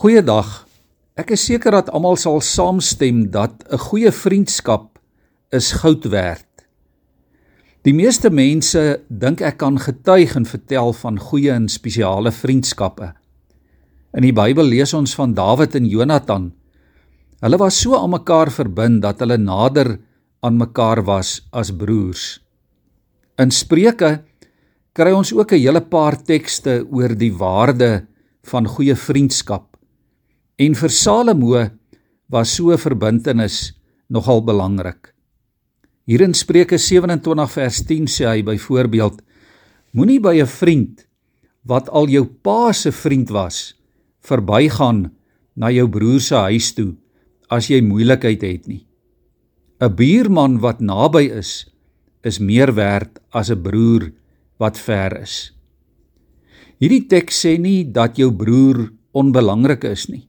Goeiedag. Ek is seker dat almal sal saamstem dat 'n goeie vriendskap is goud werd. Die meeste mense dink ek kan getuig en vertel van goeie en spesiale vriendskappe. In die Bybel lees ons van Dawid en Jonatan. Hulle was so aan mekaar verbind dat hulle nader aan mekaar was as broers. In Spreuke kry ons ook 'n hele paar tekste oor die waarde van goeie vriendskap. En vir Salomo was so 'n verbintenis nogal belangrik. Hier in Spreuke 27 vers 10 sê hy byvoorbeeld: Moenie by 'n vriend wat al jou pa se vriend was, verbygaan na jou broer se huis toe as jy moeilikheid het nie. 'n Buurman wat naby is, is meer werd as 'n broer wat ver is. Hierdie teks sê nie dat jou broer onbelangrik is nie.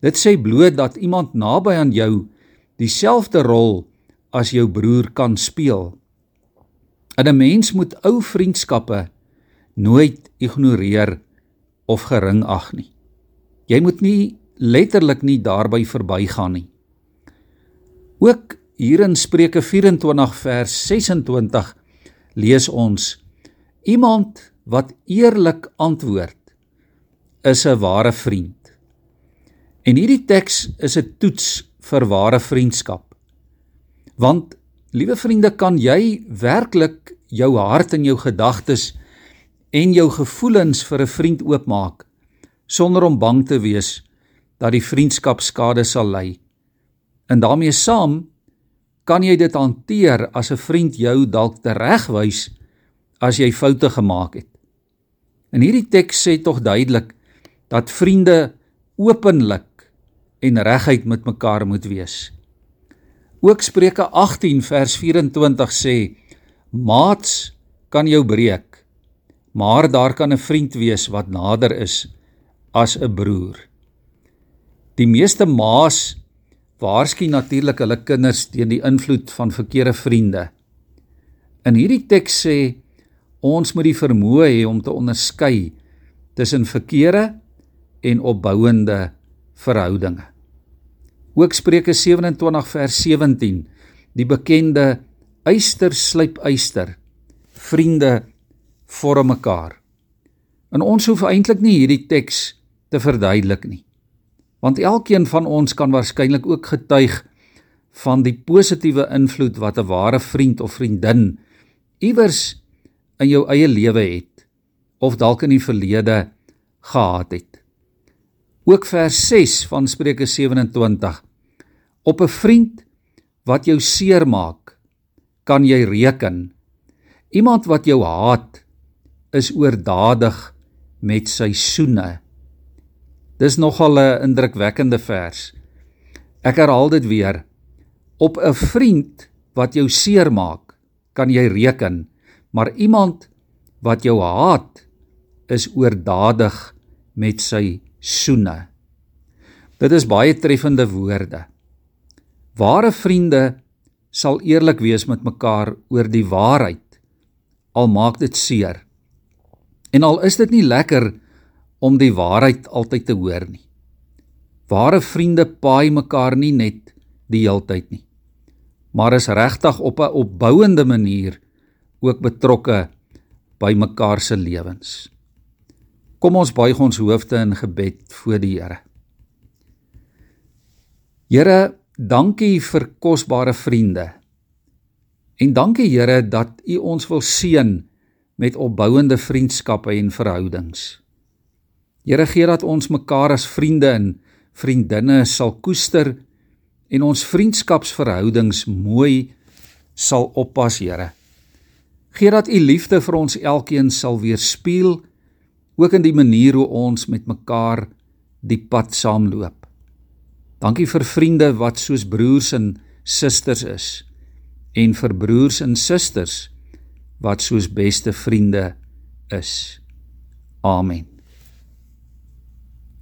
Dit sê bloot dat iemand naby aan jou dieselfde rol as jou broer kan speel. En 'n mens moet ou vriendskappe nooit ignoreer of gering ag nie. Jy moet nie letterlik nie daarby verbygaan nie. Ook hier in Spreuke 24 vers 26 lees ons: Iemand wat eerlik antwoord is 'n ware vriend. En hierdie teks is 'n toets vir ware vriendskap. Want liewe vriende, kan jy werklik jou hart en jou gedagtes en jou gevoelens vir 'n vriend oopmaak sonder om bang te wees dat die vriendskap skade sal ly? En daarmee saam kan jy dit hanteer as 'n vriend jou dalk teregwys as jy foute gemaak het. En hierdie teks sê tog duidelik dat vriende openlik en regheid met mekaar moet wees. Ook Spreuke 18 vers 24 sê: Maats kan jou breek, maar daar kan 'n vriend wees wat nader is as 'n broer. Die meeste ma's waarskyn natuurlik hulle kinders teen die invloed van verkeerde vriende. In hierdie teks sê ons moet die vermoë hê om te onderskei tussen verkeerde en opbouende verhoudinge. Ook Spreuke 27 vers 17, die bekende eyster slyp eyster. Vriende vorm mekaar. En ons hoef eintlik nie hierdie teks te verduidelik nie. Want elkeen van ons kan waarskynlik ook getuig van die positiewe invloed wat 'n ware vriend of vriendin iewers in jou eie lewe het of dalk in die verlede gehad het. Ook vers 6 van Spreuke 27. Op 'n vriend wat jou seermaak, kan jy reken. Iemand wat jou haat, is oordadig met sy soene. Dis nogal 'n indrukwekkende vers. Ek herhaal dit weer. Op 'n vriend wat jou seermaak, kan jy reken, maar iemand wat jou haat, is oordadig met sy soene. Dit is baie treffende woorde. Ware vriende sal eerlik wees met mekaar oor die waarheid al maak dit seer. En al is dit nie lekker om die waarheid altyd te hoor nie. Ware vriende paai mekaar nie net die heeltyd nie, maar is regtig op 'n opbouende manier ook betrokke by mekaar se lewens. Kom ons buig ons hoofde in gebed voor die Here. Here, dankie vir kosbare vriende. En dankie Here dat U ons wil seën met opbouende vriendskappe en verhoudings. Here gee dat ons mekaar as vriende en vriendinne sal koester en ons vriendskapsverhoudings mooi sal oppas, Here. Gee dat U liefde vir ons elkeen sal weerspieël ook in die manier hoe ons met mekaar die pad saamloop. Dankie vir vriende wat soos broers en susters is en vir broers en susters wat soos beste vriende is. Amen.